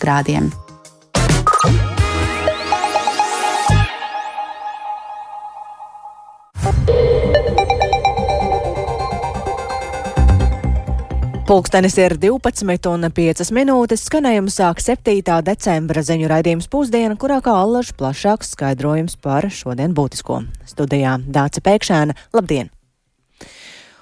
grādiem. Pulkstenis ir 12,5 minūtes. Skanējumu sāk 7. decembra ziņu raidījums pusdiena, kurā kā allaž plašāks skaidrojums par šodien būtisko. Studijā Dāca Pēkšēna. Labdien!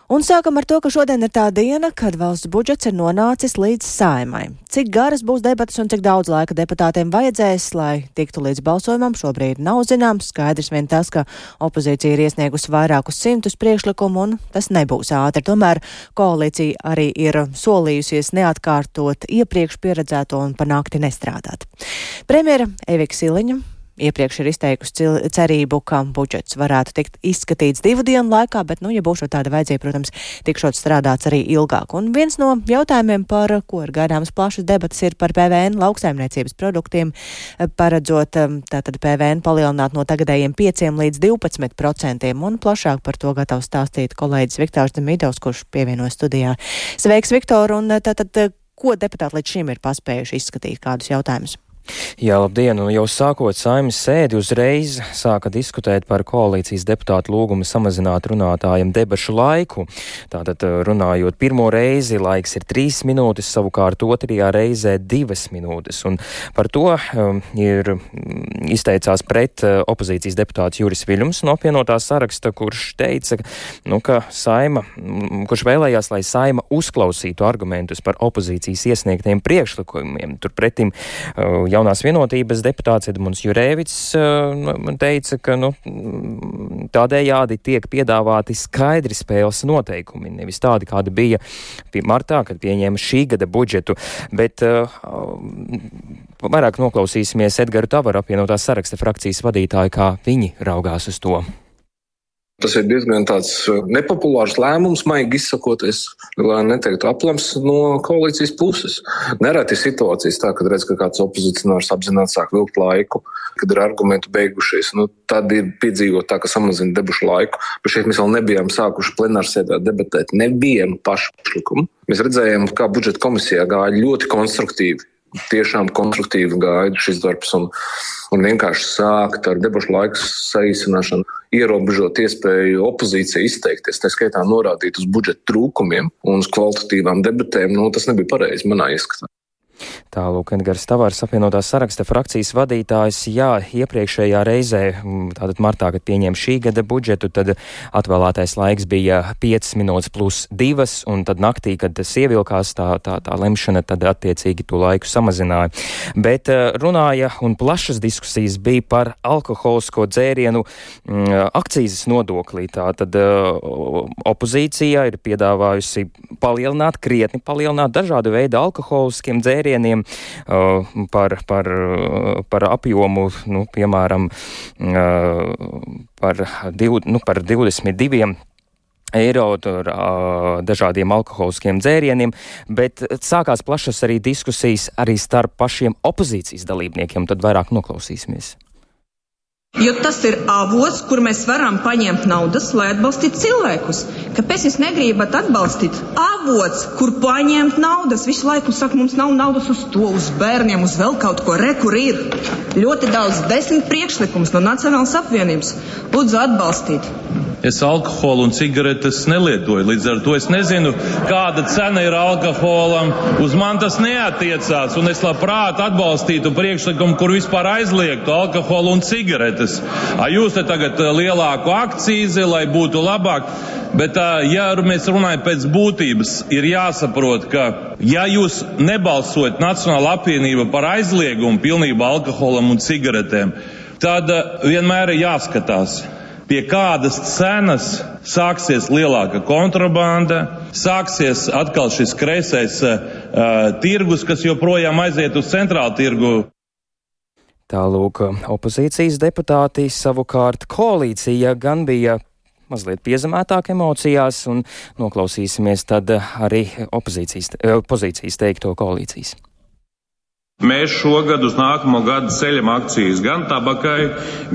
Un sākam ar to, ka šodien ir tā diena, kad valsts budžets ir nonācis līdz saimai. Cik garas būs debatas un cik daudz laika deputātiem vajadzēs, lai tiktu līdz balsojumam, šobrīd nav zināms. Skaidrs vien tas, ka opozīcija ir iesniegusi vairākus simtus priekšlikumu un tas nebūs ātri. Tomēr koalīcija arī ir solījusies neatkārtot iepriekš pieredzēto un panākti nestrādāt. Premjera Evika Siliņa iepriekš ir izteikusi cerību, ka budžets varētu tikt izskatīts divu dienu laikā, bet, nu, ja būs tāda vajadzība, protams, tikšot strādāts arī ilgāk. Un viens no jautājumiem, par ko ir gaidāms plašas debatas, ir par PVN lauksaimniecības produktiem, paredzot um, tātad PVN palielināt no tagadējiem 5 līdz 12 procentiem, un plašāk par to gatavs stāstīt kolēģis Viktors Demidovs, kurš pievienojas studijā. Sveiks, Viktor, un tātad, ko deputāti līdz šim ir paspējuši izskatīt, kādus jautājumus? Jā, labdien! Jau sākot saimnes sēdi uzreiz sāka diskutēt par koalīcijas deputātu lūgumu samazināt runātājiem debašu laiku. Tātad eh, runājot pirmo reizi, laiks ir trīs minūtes, savukārt otrajā reizē divas minūtes. Un par to um, ir mm, izteicās pret uh, opozīcijas deputāts Juris Viļums no apvienotā saraksta, kurš teica, nu, ka saima, mm, kurš vēlējās, lai saima uzklausītu argumentus par opozīcijas iesniegtiem priekšlikumiem. Turpretim uh, jaunās vienotības deputāts Edmunds Jurēvits uh, teica, ka nu, tādējādi tiek piedāvāti skaidri spēles noteikumi, nevis tādi, kādi bija martā, kad pieņēma šī gada budžetu, bet uh, vairāk noklausīsimies Edgaru Tavaru apvienotās saraksta frakcijas vadītāju, kā viņi raugās uz to. Tas ir diezgan uh, nepopulārs lēmums, maigi izsakoties, lai neteiktu aplams no koalīcijas puses. Nereti situācijas tā, kad redz, ka kāds opozicionārs apzināti sāk vilkt laiku, kad ir argumenti beigušies. Nu, tad ir piedzīvot tā, ka samazina debušu laiku. Bet šeit mēs vēl nebijām sākuši plenārsēdā debatēt nevienu pašu priekšlikumu. Mēs redzējām, kā budžeta komisijā gāja ļoti konstruktīvi tiešām konstruktīvi gaida šis darbs un, un vienkārši sākt ar debašu laiku saīsināšanu, ierobežot iespēju opozīcijai izteikties, tā skaitā norādīt uz budžeta trūkumiem un uz kvalitatīvām debatēm, nu, tas nebija pareizi manā ieskatā. Tālūk, Edgars Tavārs apvienotās saraksta frakcijas vadītājs, jā, iepriekšējā reizē, tātad martā, kad pieņem šī gada budžetu, tad atvēlētais laiks bija 5 minūtes plus 2, un tad naktī, kad tas ievilkās tā, tā, tā lemšana, tad attiecīgi to laiku samazināja. Bet eh, runāja un plašas diskusijas bija par alkoholisko dzērienu mm, akcijas nodoklī. Tātad eh, opozīcija ir piedāvājusi palielināt, krietni palielināt dažādu veidu alkoholiskiem dzērieniem dzērieniem, uh, par, par, uh, par apjomu, nu, piemēram, uh, par, div, nu, par 22 eiro tur, uh, dažādiem alkoholiskiem dzērieniem, bet sākās plašas arī diskusijas arī starp pašiem opozīcijas dalībniekiem, tad vairāk noklausīsimies. Jo tas ir avots, kur mēs varam paņemt naudas, lai atbalstītu cilvēkus. Kāpēc jūs negribat atbalstīt? Avots, kur paņemt naudas, visu laiku saka, mums nav naudas uz to, uz bērniem, uz vēl kaut ko. Re, kur ir ļoti daudz, desmit priekšlikums no Nacionālas apvienības. Lūdzu, atbalstīt! Es alkoholu un cigaretes nelietoju, līdz ar to es nezinu, kāda cena ir alkoholam. Uz man tas neatiecās, un es labprāt atbalstītu priekšlikumu, kur vispār aizliegtu alkoholu un cigaretes. A, jūs te tagad lielāku akcīzi, lai būtu labāk. Bet, ja mēs runājam pēc būtības, ir jāsaprot, ka, ja jūs nebalsojat Nacionāla apvienība par aizliegumu pilnībā alkoholam un cigaretēm, tad vienmēr ir jāskatās, pie kādas cenas sāksies lielāka kontrabanda, sāksies atkal šis kreisais uh, tirgus, kas joprojām aiziet uz centrālu tirgu. Tālūk, opozīcijas deputāti savukārt koalīcija gan bija mazliet piezemētāk emocijās, un noklausīsimies tad arī opozīcijas, pozīcijas teikto koalīcijas. Mēs šogad uz nākamo gadu ceļam akcijas gan tabakai,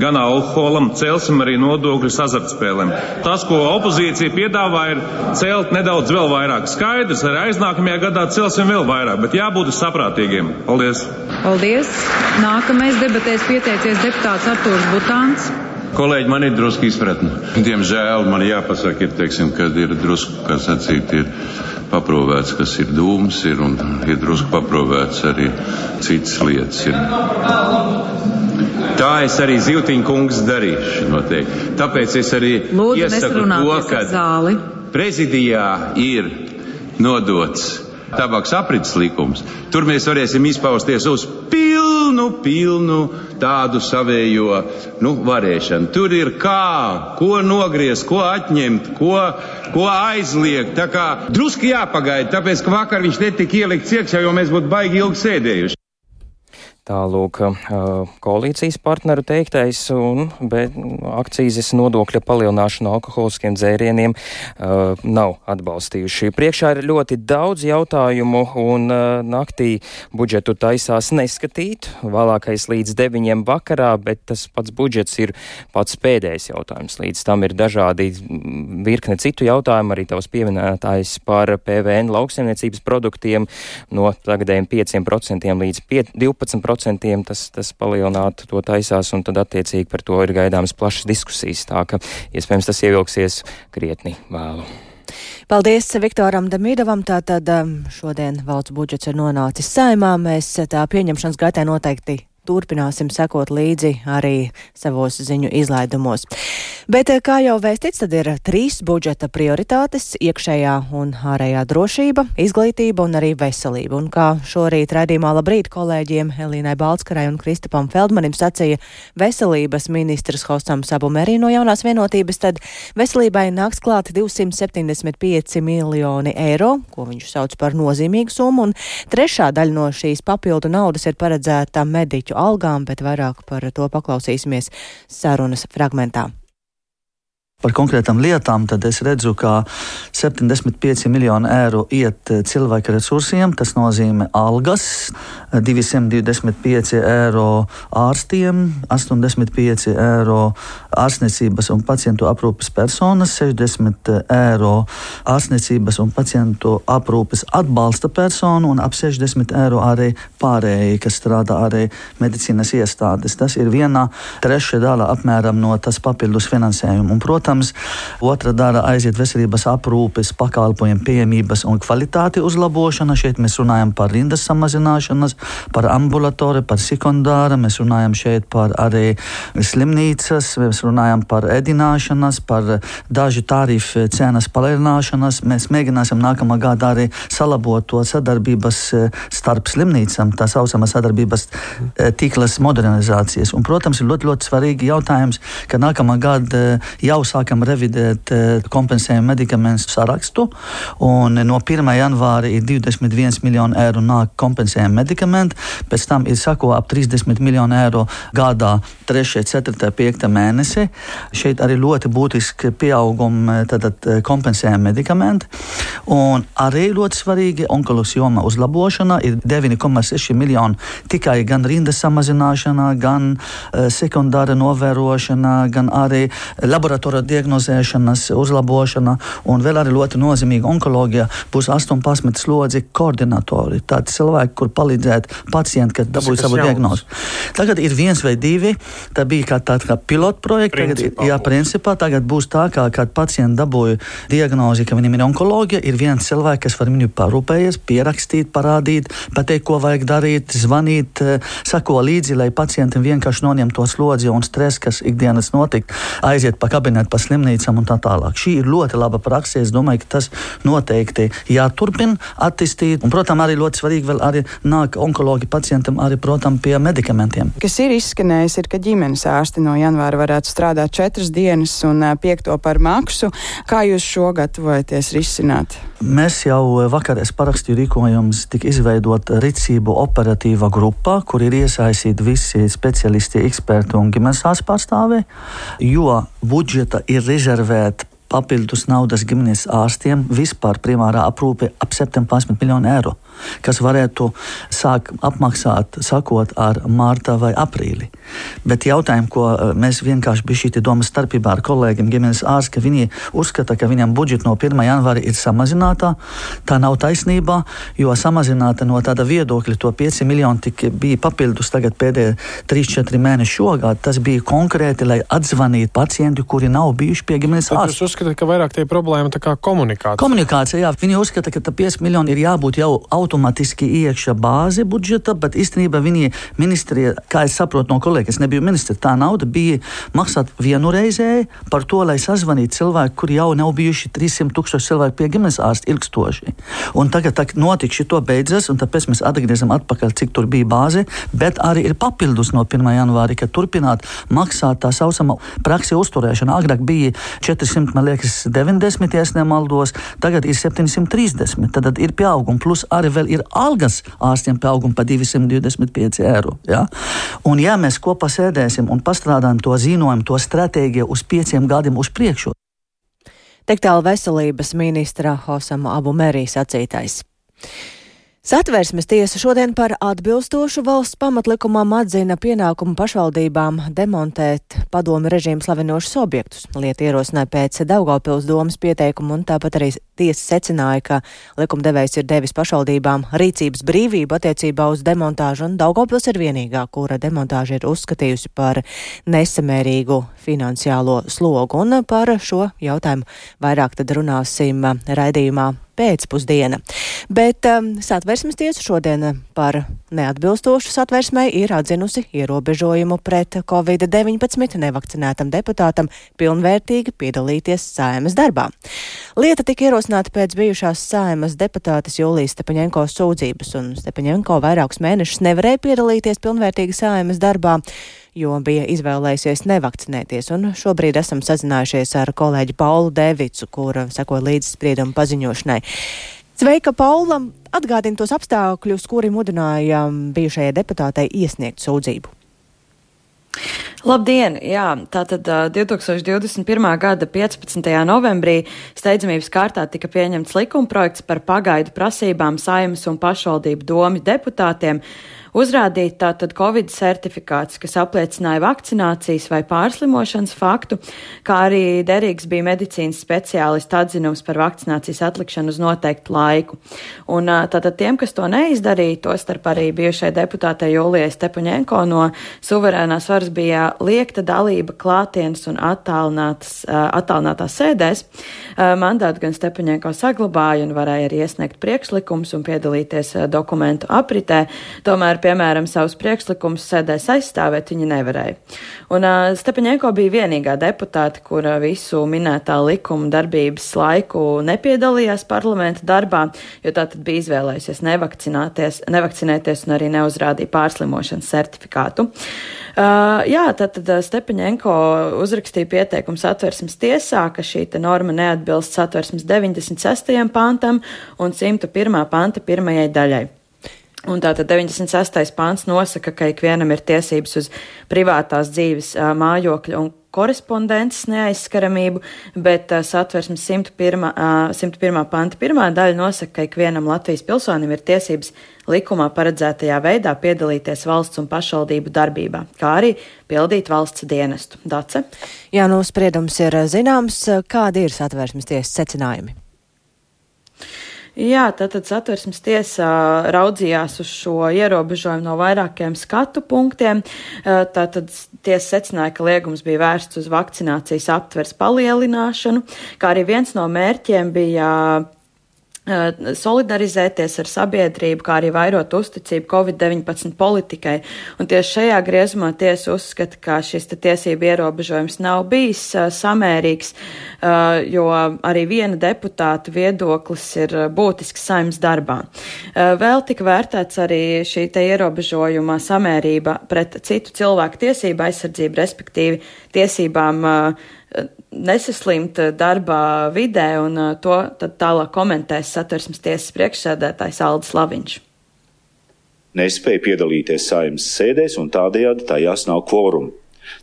gan alkoholam, celsim arī nodokļus azartspēlēm. Tas, ko opozīcija piedāvā, ir celt nedaudz vēl vairāk. Skaidrs, arī aiznākamajā gadā celsim vēl vairāk, bet jābūt saprātīgiem. Paldies! Paldies! Nākamais debatēs pieteicies deputāts Artūrs Butāns. Kolēģi, man ir drusku izpratne. Diemžēl man jāpasaka, ir, teiksim, kad ir drusku, kā sacīt, ir paprovēts, kas ir dūms, ir, un ir drusku paprovēts arī citas lietas. Ir. Tā es arī Zivtiņa kungs darīšu noteikti. Tāpēc es arī Lūdzu, iesaku to, ka prezidijā ir nodots tabaks aprits likums. Tur mēs varēsim izpausties uz pilnu, pilnu tādu savējo nu, varēšanu. Tur ir kā, ko nogriezt, ko atņemt, ko, ko aizliegt. Tā kā druski jāpagaida, tāpēc, ka vakar viņš netika ielikts iekšā, jo mēs būtu baigi ilgi sēdējuši. Tālūk, koalīcijas partneru teiktais un akcijas nodokļa palielināšana alkoholiskiem dzērieniem uh, nav atbalstījuši. Priekšā ir ļoti daudz jautājumu un uh, naktī budžetu taisās neskatīt, vēlākais līdz deviņiem vakarā, bet tas pats budžets ir pats pēdējais jautājums. Līdz tam ir dažādi virkne citu jautājumu, arī tavs pieminētājs par PVN lauksaimniecības produktiem no tagadējiem 5% līdz 12% procentiem tas, tas palielinātu to taisās, un tad attiecīgi par to ir gaidāmas plašas diskusijas. Tā ka iespējams tas ievilksies krietni vēlu. Paldies Viktoram Damīdovam. Tātad um, šodien valsts budžets ir nonācis saimā. Mēs tā pieņemšanas gaitā noteikti turpināsim sekot līdzi arī savos ziņu izlaidumos. Bet, eh, kā jau vēstīts, tad ir trīs budžeta prioritātes - iekšējā un ārējā drošība, izglītība un arī veselība. Un kā šorīt raidījumā labrīt kolēģiem Elīnai Balskarai un Kristapam Feldmanim sacīja veselības ministrs Hostam Sabumerī no jaunās vienotības, tad veselībai nāks klāt 275 miljoni eiro, ko viņš sauc par nozīmīgu summu, un trešā daļa no šīs papildu naudas ir paredzēta mediķu politiķu algām, bet vairāk par to paklausīsimies sarunas fragmentā par konkrētām lietām, tad es redzu, ka 75 miljoni eiro iet eh, cilvēka resursiem. Tas nozīmē algas, 225 eiro ārstiem, 85 eiro ārstniecības un pacientu aprūpes personas, 60 eiro ārstniecības un pacientu aprūpes atbalsta personu un ap 60 eiro arī pārējie, kas strādā arī medicīnas iestādes. Tas ir viena trešā daļa apmēram no tas papildus finansējuma. Un, protams, protams, otra dara aiziet veselības aprūpes pakalpojumu pieejamības un kvalitāti uzlabošana. Šeit mēs runājam par rindas samazināšanas, par ambulatoriju, par sekundāru, mēs runājam šeit par arī slimnīcas, mēs runājam par ēdināšanas, par dažu tarifu cenas palielināšanas. Mēs mēģināsim nākamā gada arī salabot to sadarbības eh, starp slimnīcām, tā saucamā sadarbības eh, tīklas modernizācijas. Un, protams, ir ļoti, ļoti svarīgi jautājums, ka nākamā gada eh, jau sāk sākam revidēt eh, kompensējumu medikamentu sarakstu. No 1. janvāra ir 21 miljoni eiro nāk kompensējumu medikamenti, pēc tam ir sako ap 30 miljoni eiro gadā 3, 4, 5 mēnesi. Šeit arī ļoti būtiski pieaugumi eh, kompensējumu medikamenti. Un arī ļoti svarīgi onkoloģijas joma uzlabošana ir 9,6 miljoni tikai gan rindas samazināšanā, gan uh, sekundāra novērošana, gan arī laboratorija diagnozēšanas uzlabošana un vēl arī ļoti nozīmīga onkoloģija būs 18 slodzi koordinatori. Tādi cilvēki, kur palīdzēt pacientam, kad dabūj savu diagnozi. Tagad ir viens vai divi. Tā bija kā tāda kā pilota projekta. Tagad, jā, principā tagad būs tā, kā kad pacients dabūja diagnozi, ka viņam ir onkoloģija, ir viens cilvēks, kas var viņu parūpējies, pierakstīt, parādīt, pateikt, ko vajag darīt, zvanīt, eh, sako līdzi, lai pacientam vienkārši noņem to slodzi un stresu, kas ikdienas notiek, aiziet pa kabinetu, pa slimnīcām un tā tālāk. Šī ir ļoti laba praksa. Es domāju, ka tas noteikti jāturpina attīstīt. Un, protams, arī ļoti svarīgi vēl arī nāk onkologi pacientam arī, protams, pie medikamentiem. Kas ir izskanējis, ir, ka ģimenes ārsti no janvāra varētu strādāt četras dienas un piekto par maksu. Kā jūs šo gatavojaties risināt? Mēs jau vakar parakstīju rīkojumus, tika izveidota rīcību operatīva grupa, kur ir iesaistīti visi speciālisti, eksperti un ģimenes ārstu pārstāvi, jo budžeta ir rezervēta papildus naudas ģimenes ārstiem vispār primārā aprūpe ap 17 miljonu eiro. Kas varētu sākt apmaksāt, sakot, ar mārta vai aprīli. Bet jautājumu, ko eh, mēs vienkārši bija šī doma starpībā ar kolēģiem, ģimenes ārsti, ka viņi uzskata, ka viņam budžets no 1. janvāra ir samazinātā. Tā nav taisnība, jo samazināta no tāda viedokļa to 5 miljoni tik bija papildus tagad pēdējie 3-4 mēneši šogad. Tas bija konkrēti, lai atzvanītu pacientu, kuri nav bijuši pie ģimenes ārsta. Jūs uzskatāt, ka vairāk tie problēma kā komunikācija? Komunikācija, jā. Viņi uzskata, ka 5 miljoni ir jābūt jau automātiski iekšā bāze budžeta, bet īstenībā viņi ministrija, kā es saprotu no kolēģiem, es nebiju ministrs, tā nauda bija maksāt vienreizēji par to, lai sazvanītu cilvēku, kuri jau nav bijuši 300 tūkstoši cilvēku pie ģimenes ārsta ilgstoši. Un tagad tā notika šī beidzas, un tāpēc mēs atgriežamies atpakaļ, cik tur bija bāze, bet arī ir papildus no 1. janvāra, ka turpināt maksāt tā saucamā praksi uzturēšana. Agrāk bija 400, man liekas, 90, ja nemaldos, tagad ir 730. Tad ir pieaugums, plus arī vēl ir algas ārstiem pieaugums pa 225 eiro. Ja? Un ja mēs kopā sēdēsim un pastrādājam to ziņojumu, to stratēģiju uz pieciem gadiem uz priekšu. Tik tālu veselības ministra Hosama Abu Merī sacītais. Satversmes tiesa šodien par atbilstošu valsts pamatlikumam atzina pienākumu pašvaldībām demontēt padomu režīmu slavinošus objektus. Lieta ierosināja pēc Daugavpils domas pieteikumu un tāpat arī tiesa secināja, ka likumdevējs ir devis pašvaldībām rīcības brīvību attiecībā uz demontāžu un Daugavpils ir vienīgā, kura demontāžu ir uzskatījusi par nesamērīgu finansiālo slogu. Un par šo jautājumu vairāk tad runāsim raidījumā pēcpusdiena. Bet um, satversmes tiesa šodien par neatbilstošu satversmei ir atzinusi ierobežojumu pret Covid-19 nevakcinētam deputātam pilnvērtīgi piedalīties saimas darbā. Lieta tika ierosināta pēc bijušās saimas deputātes Jūlijas Stepaņenko sūdzības, un Stepaņenko vairākus mēnešus nevarēja piedalīties pilnvērtīgi saimas darbā jo bija izvēlējusies nevakcinēties. Un šobrīd esam sazinājušies ar kolēģi Paulu Devicu, kura sekoja līdz spriedumu paziņošanai. Sveika, Paula! Atgādini tos apstākļus, kuri mudināja bijušajai deputātei iesniegt sūdzību. Labdien! Jā, tātad 2021. gada 15. novembrī steidzamības kārtā tika pieņemts likumprojekts par pagaidu prasībām saimas un pašvaldību domu deputātiem uzrādīt tātad Covid certifikāts, kas apliecināja vakcinācijas vai pārslimošanas faktu, kā arī derīgs bija medicīnas speciālista atzinums par vakcinācijas atlikšanu uz noteiktu laiku. Un tātad tiem, kas to neizdarīja, to starp arī bijušai deputātei Jūlijai Stepaņenko no suverēnās varas bija liekta dalība klātienes un attālinātās sēdēs. Mandātu gan Stepaņenko saglabāja un varēja arī iesniegt priekšlikums un piedalīties dokumentu apritē. Tomēr piemēram, savus priekšlikumus sēdēs aizstāvēt, viņa nevarēja. Un uh, Stepaņēko bija vienīgā deputāte, kura visu minētā likuma darbības laiku nepiedalījās parlamenta darbā, jo tā tad bija izvēlējusies nevakcinēties un arī neuzrādīja pārslimošanas certifikātu. Uh, jā, tātad Stepaņenko uzrakstīja pieteikumu satversmes tiesā, ka šī norma neatbilst satversmes 96. pantam un 101. panta pirmajai daļai. Un tātad 96. pāns nosaka, ka ikvienam ir tiesības uz privātās dzīves mājokļa un korespondences neaizskaramību, bet satversmes 101. Uh, 101. panta pirmā daļa nosaka, ka ikvienam Latvijas pilsonim ir tiesības likumā paredzētajā veidā piedalīties valsts un pašvaldību darbībā, kā arī pildīt valsts dienestu. Dace? Jā, nu spriedums ir zināms. Kādi ir satversmes tiesas secinājumi? Jā, tātad satversmes tiesā raudzījās uz šo ierobežojumu no vairākiem skatu punktiem. Tātad tiesa secināja, ka liegums bija vērsts uz vakcinācijas aptvers palielināšanu, kā arī viens no mērķiem bija solidarizēties ar sabiedrību, kā arī vairot uzticību Covid-19 politikai. Un tieši šajā griezumā tiesa uzskata, ka šis tiesību ierobežojums nav bijis samērīgs, jo arī viena deputāta viedoklis ir būtisks saimnes darbā. Vēl tika vērtēts arī šī te ierobežojuma samērība pret citu cilvēku tiesību aizsardzību, respektīvi tiesībām nesaslimt darbā vidē, un to tālāk komentēs satversmes tiesas priekšsēdētājs Aldis Laviņš. Nespēja piedalīties saimnes sēdēs, un tādējādi tajās nav kvoruma.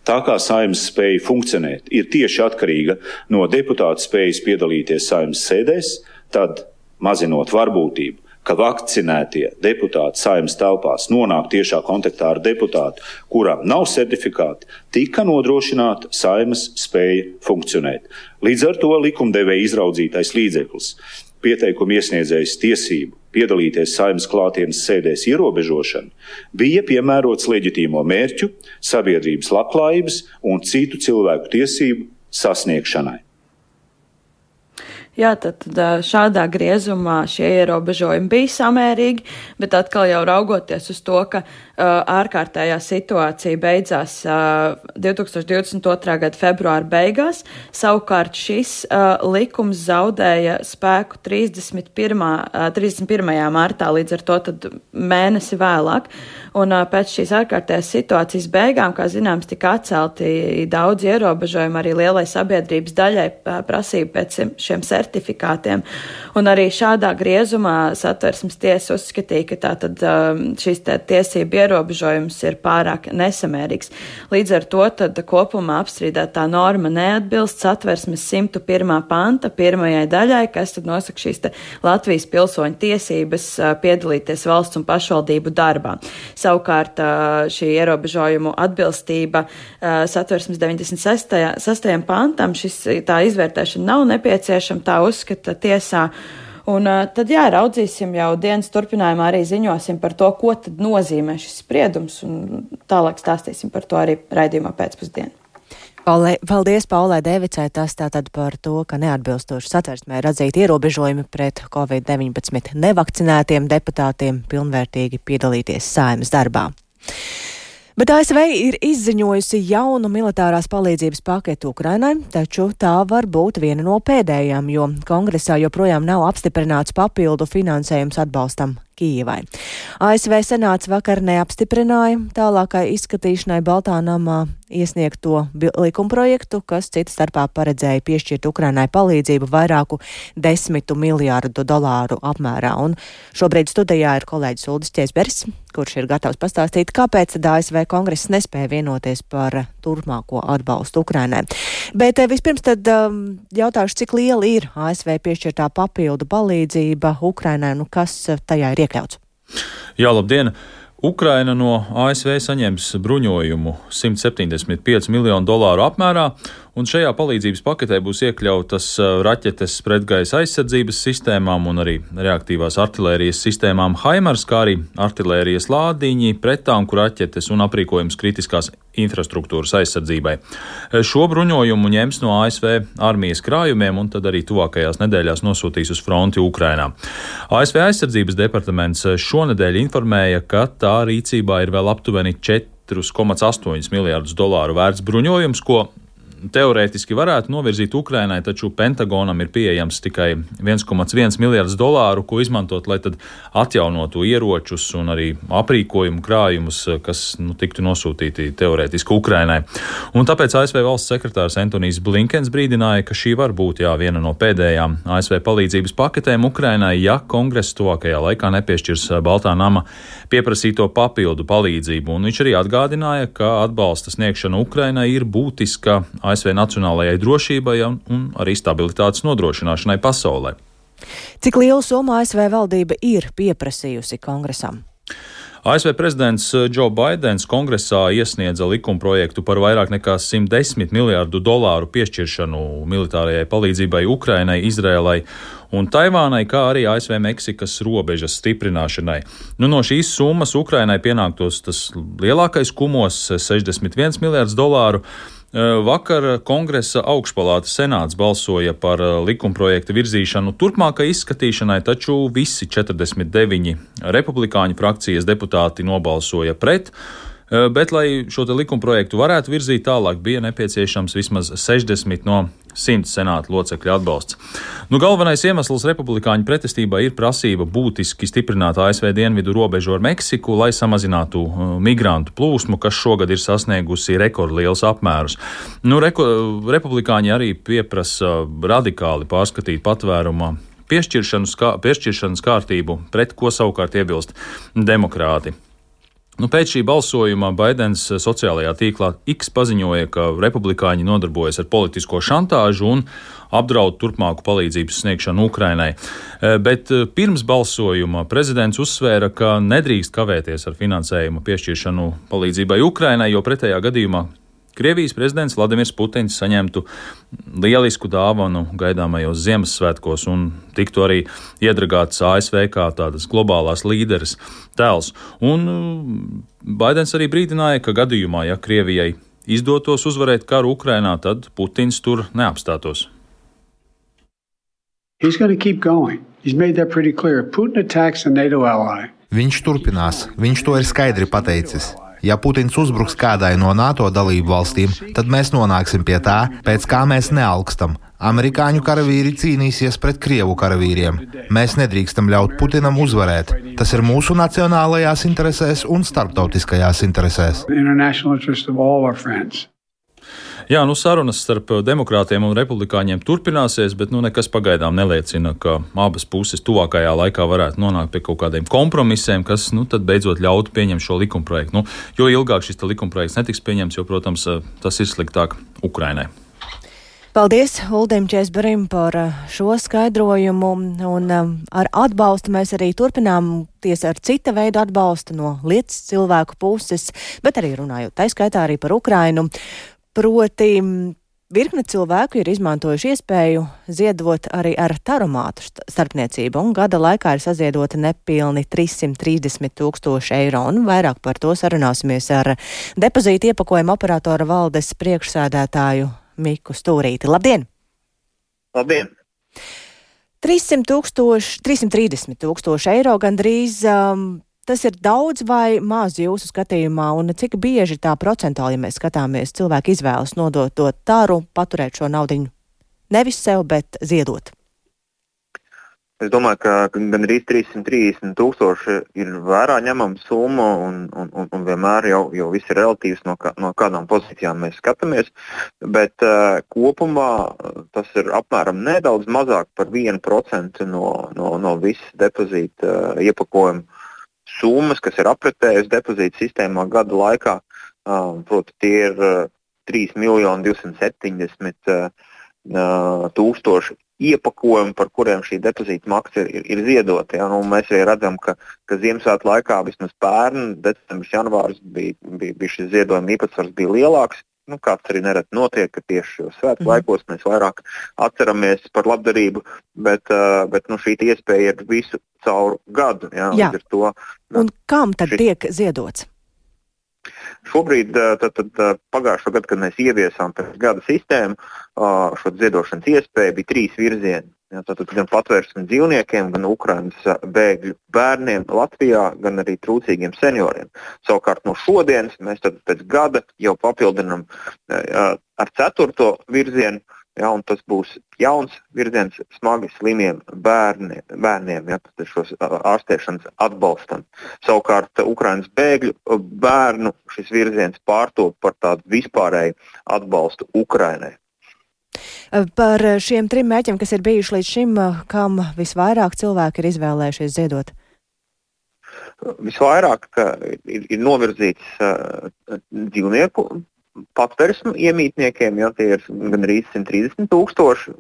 Tā kā saimnes spēja funkcionēt ir tieši atkarīga no deputāta spējas piedalīties saimnes sēdēs, tad, mazinot varbūtību, ka vakcinētie deputāti saimnes telpās nonāk tiešā kontaktā ar deputātu, kuram nav certifikāti, tika nodrošināta saimnes spēja funkcionēt. Līdz ar to likumdevēja izraudzītais līdzeklis, pieteikumu iesniedzējs tiesību piedalīties saimnes klātienes sēdēs ierobežošana bija piemērots leģitīmo mērķu, sabiedrības labklājības un citu cilvēku tiesību sasniegšanai. Jā, tad, tad šādā griezumā šie ierobežojumi bija samērīgi, bet atkal jau raugoties uz to, ka uh, ārkārtējā situācija beidzās uh, 2022. gada februāra beigās, savukārt šis uh, likums zaudēja spēku 31. Uh, 31. martā, līdz ar to mēnesi vēlāk. Un pēc šīs ārkārtējās situācijas beigām, kā zināms, tika atcelti daudz ierobežojumi arī lielai sabiedrības daļai prasība pēc šiem certifikātiem. Un arī šādā griezumā satversmes tiesa uzskatīja, ka tātad šīs tiesība ierobežojums ir pārāk nesamērīgs. Līdz ar to tad kopumā apstrīdētā norma neatbilst satversmes 101. panta pirmajai daļai, kas tad nosaka šīs Latvijas pilsoņu tiesības piedalīties valsts un pašvaldību darbā. Savukārt šī ierobežojumu atbilstība satversmes 96. 6. pantam šis tā izvērtēšana nav nepieciešama, tā uzskata tiesā. Un tad, jā, raudzīsim jau dienas turpinājumā, arī ziņosim par to, ko tad nozīmē šis spriedums, un tālāk stāstīsim par to arī raidījumā pēcpusdienā. Paldies Paulai Devicai. Tas tātad par to, ka neatbilstoši satversmē ir atzīti ierobežojumi pret Covid-19 nevakcinētiem deputātiem pilnvērtīgi piedalīties saimas darbā. Bet ASV ir izziņojusi jaunu militārās palīdzības paketu Ukrainai, taču tā var būt viena no pēdējām, jo kongresā joprojām nav apstiprināts papildu finansējums atbalstam Kīvai. ASV senāts vakar neapstiprināja tālākai izskatīšanai Baltā namā iesniegto likumprojektu, kas cita starpā paredzēja piešķirt Ukrainai palīdzību vairāku desmitu miljārdu dolāru apmērā. Un šobrīd studijā ir kolēģis Uldis Ķēsberis, kurš ir gatavs pastāstīt, kāpēc ASV kongress nespēja vienoties par turpmāko atbalstu Ukrainai. Bet eh, vispirms tad um, jautāšu, cik liela ir ASV piešķirtā papildu palīdzība Ukrainai, nu kas tajā ir iekļauts? Jā, labdien! Ukraina no ASV saņems bruņojumu 175 miljonu dolāru apmērā, un šajā palīdzības paketē būs iekļautas raķetes pretgaisa aizsardzības sistēmām un arī reaktīvās artilērijas sistēmām Haimars, kā arī artilērijas lādiņi, pretānku raķetes un aprīkojums kritiskās infrastruktūras aizsardzībai. Šo bruņojumu ņems no ASV armijas krājumiem un tad arī tuvākajās nedēļās nosūtīs uz fronti Ukrainā. ASV aizsardzības departaments šonadēļ informēja, ka tā rīcībā ir vēl aptuveni 4,8 miljārdus dolāru vērts bruņojums, ko teorētiski varētu novirzīt Ukrainai, taču Pentagonam ir pieejams tikai 1,1 miljardus dolāru, ko izmantot, lai atjaunotu ieročus un arī aprīkojumu krājumus, kas nu, tiktu nosūtīti teorētiski Ukrainai. Un tāpēc ASV valsts sekretārs Antonijs Blinkens brīdināja, ka šī var būt jā, viena no pēdējām ASV palīdzības paketēm Ukrainai, ja kongress tuvākajā laikā nepiešķirs Baltā nama pieprasīto papildu palīdzību. Un viņš arī atgādināja, ka atbalsta sniegšana Ukrainai ir būtiska ASV nacionālajai drošībai un arī stabilitātes nodrošināšanai pasaulē. Cik lielu summu ASV valdība ir pieprasījusi kongresam? ASV prezidents Džo Baidens kongresā iesniedza likumprojektu par vairāk nekā 110 miljārdu dolāru piešķiršanu militārajai palīdzībai Ukrainai, Izrēlai un Taivānai, kā arī ASV Meksikas robežas stiprināšanai. Nu, no šīs summas Ukrainai pienāktos tas lielākais kumos - 61 miljārdus dolāru. Vakar kongresa augšpalāta senāts balsoja par likumprojekta virzīšanu turpmākai izskatīšanai, taču visi 49 republikāņu frakcijas deputāti nobalsoja pret. Bet, lai šo likumprojektu varētu virzīt tālāk, bija nepieciešams vismaz 60 no 100 senāta locekļu atbalsts. Nu, galvenais iemesls republikāņu pretestībai ir prasība būtiski stiprināt ASV dienvidu robežu ar Meksiku, lai samazinātu uh, migrantu plūsmu, kas šogad ir sasniegusi rekordliels apmērus. Nu, reko, republikāņi arī pieprasa radikāli pārskatīt patvērumā piešķiršanas, kā, piešķiršanas kārtību, pret ko savukārt iebilst demokrāti. Nu, pēc šī balsojuma Baidens sociālajā tīklā X paziņoja, ka republikāņi nodarbojas ar politisko šantāžu un apdraud turpmāku palīdzības sniegšanu Ukrainai. Eh, bet eh, pirms balsojuma prezidents uzsvēra, ka nedrīkst kavēties ar finansējumu piešķiršanu palīdzībai Ukrainai, jo pretējā gadījumā Krievijas prezidents Vladimirs Putins saņemtu lielisku dāvanu gaidāmajos Ziemassvētkos un tiktu arī iedragāts ASV kā tādas globālās līderes tēls. Un mm, Baidens arī brīdināja, ka gadījumā, ja Krievijai izdotos uzvarēt karu Ukrainā, tad Putins tur neapstātos. Viņš turpinās, viņš to ir skaidri pateicis. Ja Putins uzbruks kādai no NATO dalību valstīm, tad mēs nonāksim pie tā, pēc kā mēs neaugstam. Amerikāņu karavīri cīnīsies pret Krievu karavīriem. Mēs nedrīkstam ļaut Putinam uzvarēt. Tas ir mūsu nacionālajās interesēs un starptautiskajās interesēs. Jā, nu sarunas starp demokrātiem un republikāņiem turpināsies, bet nu, nekas pagaidām neliecina, ka abas puses tuvākajā laikā varētu nonākt pie kaut kādiem kompromisiem, kas nu, beidzot ļautu pieņemt šo likumprojektu. Nu, jo ilgāk šis likumprojekts netiks pieņemts, jo, protams, tas ir sliktāk Ukrainai. Paldies Uldim Česberim par šo skaidrojumu, un ar atbalstu mēs arī turpinām ties ar cita veida atbalstu no lietas cilvēku puses, bet arī runājot taiskaitā arī par Ukrainu. Proti, virkne cilvēku ir izmantojuši iespēju ziedot arī ar taromātu starpniecību, un gada laikā ir saziedota nepilni 330 tūkstoši eiro, un vairāk par to sarunāsimies ar depozītu iepakojumu operatora valdes priekšsēdētāju Miku Stūrīti. Labdien! Labdien! 300 tūkstoši, 330 tūkstoši eiro gandrīz um, Tas ir daudz vai maz jūsu skatījumā, un cik bieži tā procentuāli, ja mēs skatāmies, cilvēki izvēlas nodot to tāru, paturēt šo naudu nevis sev, bet ziedot? Es domāju, ka gan arī 330 tūkstoši ir vērā ņemama summa, un, un, un, un vienmēr jau, jau viss ir relatīvs, no, kā, no kādām pozīcijām mēs skatāmies. Bet uh, kopumā tas ir apmēram nedaudz mazāk par 1% no, no, no visas depozīta uh, iepakojuma summas, kas ir apretējusi depozītu sistēmā gada laikā. Proti, tie ir 3 miljoni 270 tūkstoši iepakojumu, par kuriem šī depozīta maksa ir, ir, ir ziedota. Ja? Nu, mēs arī redzam, ka, ka Ziemassvētku laikā vismaz pērn, decembris, janvārs bija, bija, bija šis ziedojuma īpatsvars bija lielāks. Nu, kāds arī nereti notiek, ka tieši šajos svētku mm. laikos mēs vairāk atceramies par labdarību, bet, bet nu, šī iespēja ir visu cauru gadu. Jā, jā. To, nu, Un kam tad šis... tiek ziedots? Šobrīd, tad, tad, pagājušā gada, kad mēs ieviesām pēc gada sistēmu, šo ziedošanas iespēju bija trīs virzieni. Ja, tātad gan patvērsmes dzīvniekiem, gan Ukraiņas bēgļu bērniem Latvijā, gan arī trūcīgiem senioriem. Savukārt no šodienas mēs pēc gada jau papildinām ar ceturto virzienu, ja, un tas būs jauns virziens smagi slimiem bērni, bērniem, ja, šos ārstēšanas atbalstam. Savukārt Ukraiņas bēgļu bērnu šis virziens pārtop par tādu vispārēju atbalstu Ukrainai. Par šiem trim mēķiem, kas ir bijuši līdz šim, kam visvairāk cilvēki ir izvēlējušies ziedot? Visvairāk ir, ir novirzīts uh, dzīvnieku patversmu iemītniekiem, ja tie ir gan arī 130 tūkstoši.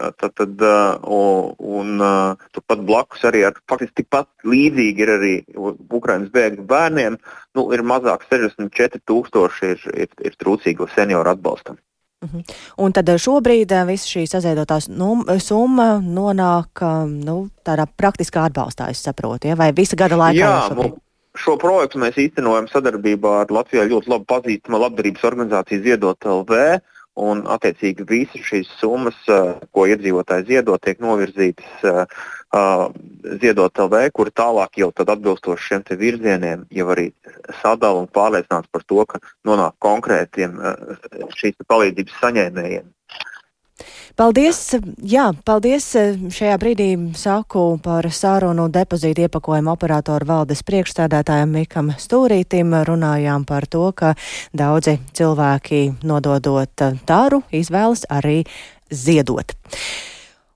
Tad, tad, un uh, turpat blakus arī ar faktiski tikpat līdzīgi ir arī Ukraiņas bēgļu bērniem. Nu, ir mazāk 64 tūkstoši ir, ir, ir trūcīgo senioru atbalstam. Mhm. Un tad šobrīd eh, visa šī saziedotā nu, summa nonāk eh, nu, tādā praktiskā atbalstā, es saprotu, ja? vai visa gada laikā? Jā, šobrīd? Šo projektu mēs īstenojam sadarbībā ar Latvijā ļoti labi pazīstamo labdarības organizāciju Ziedot LV. Un, attiecīgi, visas šīs summas, eh, ko iedzīvotāji ziedo, tiek novirzītas uh, ziedot LV, kur tālāk jau atbilstoši šiem virzieniem jau arī sadala un pārliecināts par to, ka nonāk konkrētiem uh, šīs palīdzības saņēmējiem. Paldies! Jā, paldies! Šajā brīdī saku par sarunu depozītu iepakojumu operatoru valdes priekšstādātājiem Mikam Stūrītim. Runājām par to, ka daudzi cilvēki nododot taru izvēlas arī ziedot.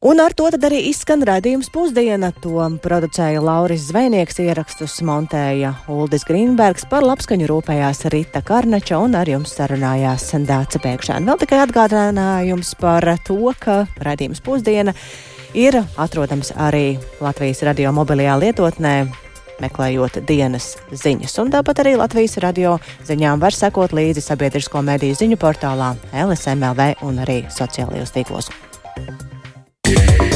Un ar to arī izskan raidījums pusdiena. To producēja Lauris Zvejnieks, ierakstus montēja Uldis Grīnbergs, par labskaņu rūpējās Rita Karnača un ar jums sarunājās Dāca Pēkšēna. Vēl tikai atgādinājums par to, ka raidījums pusdiena ir atrodams arī Latvijas radio mobilajā lietotnē. Meklējot dienas ziņas, un tāpat arī Latvijas radio ziņām var sekot līdzi sabiedrisko mediju ziņu portālā LSMLV un arī sociālajos tīklos. yeah.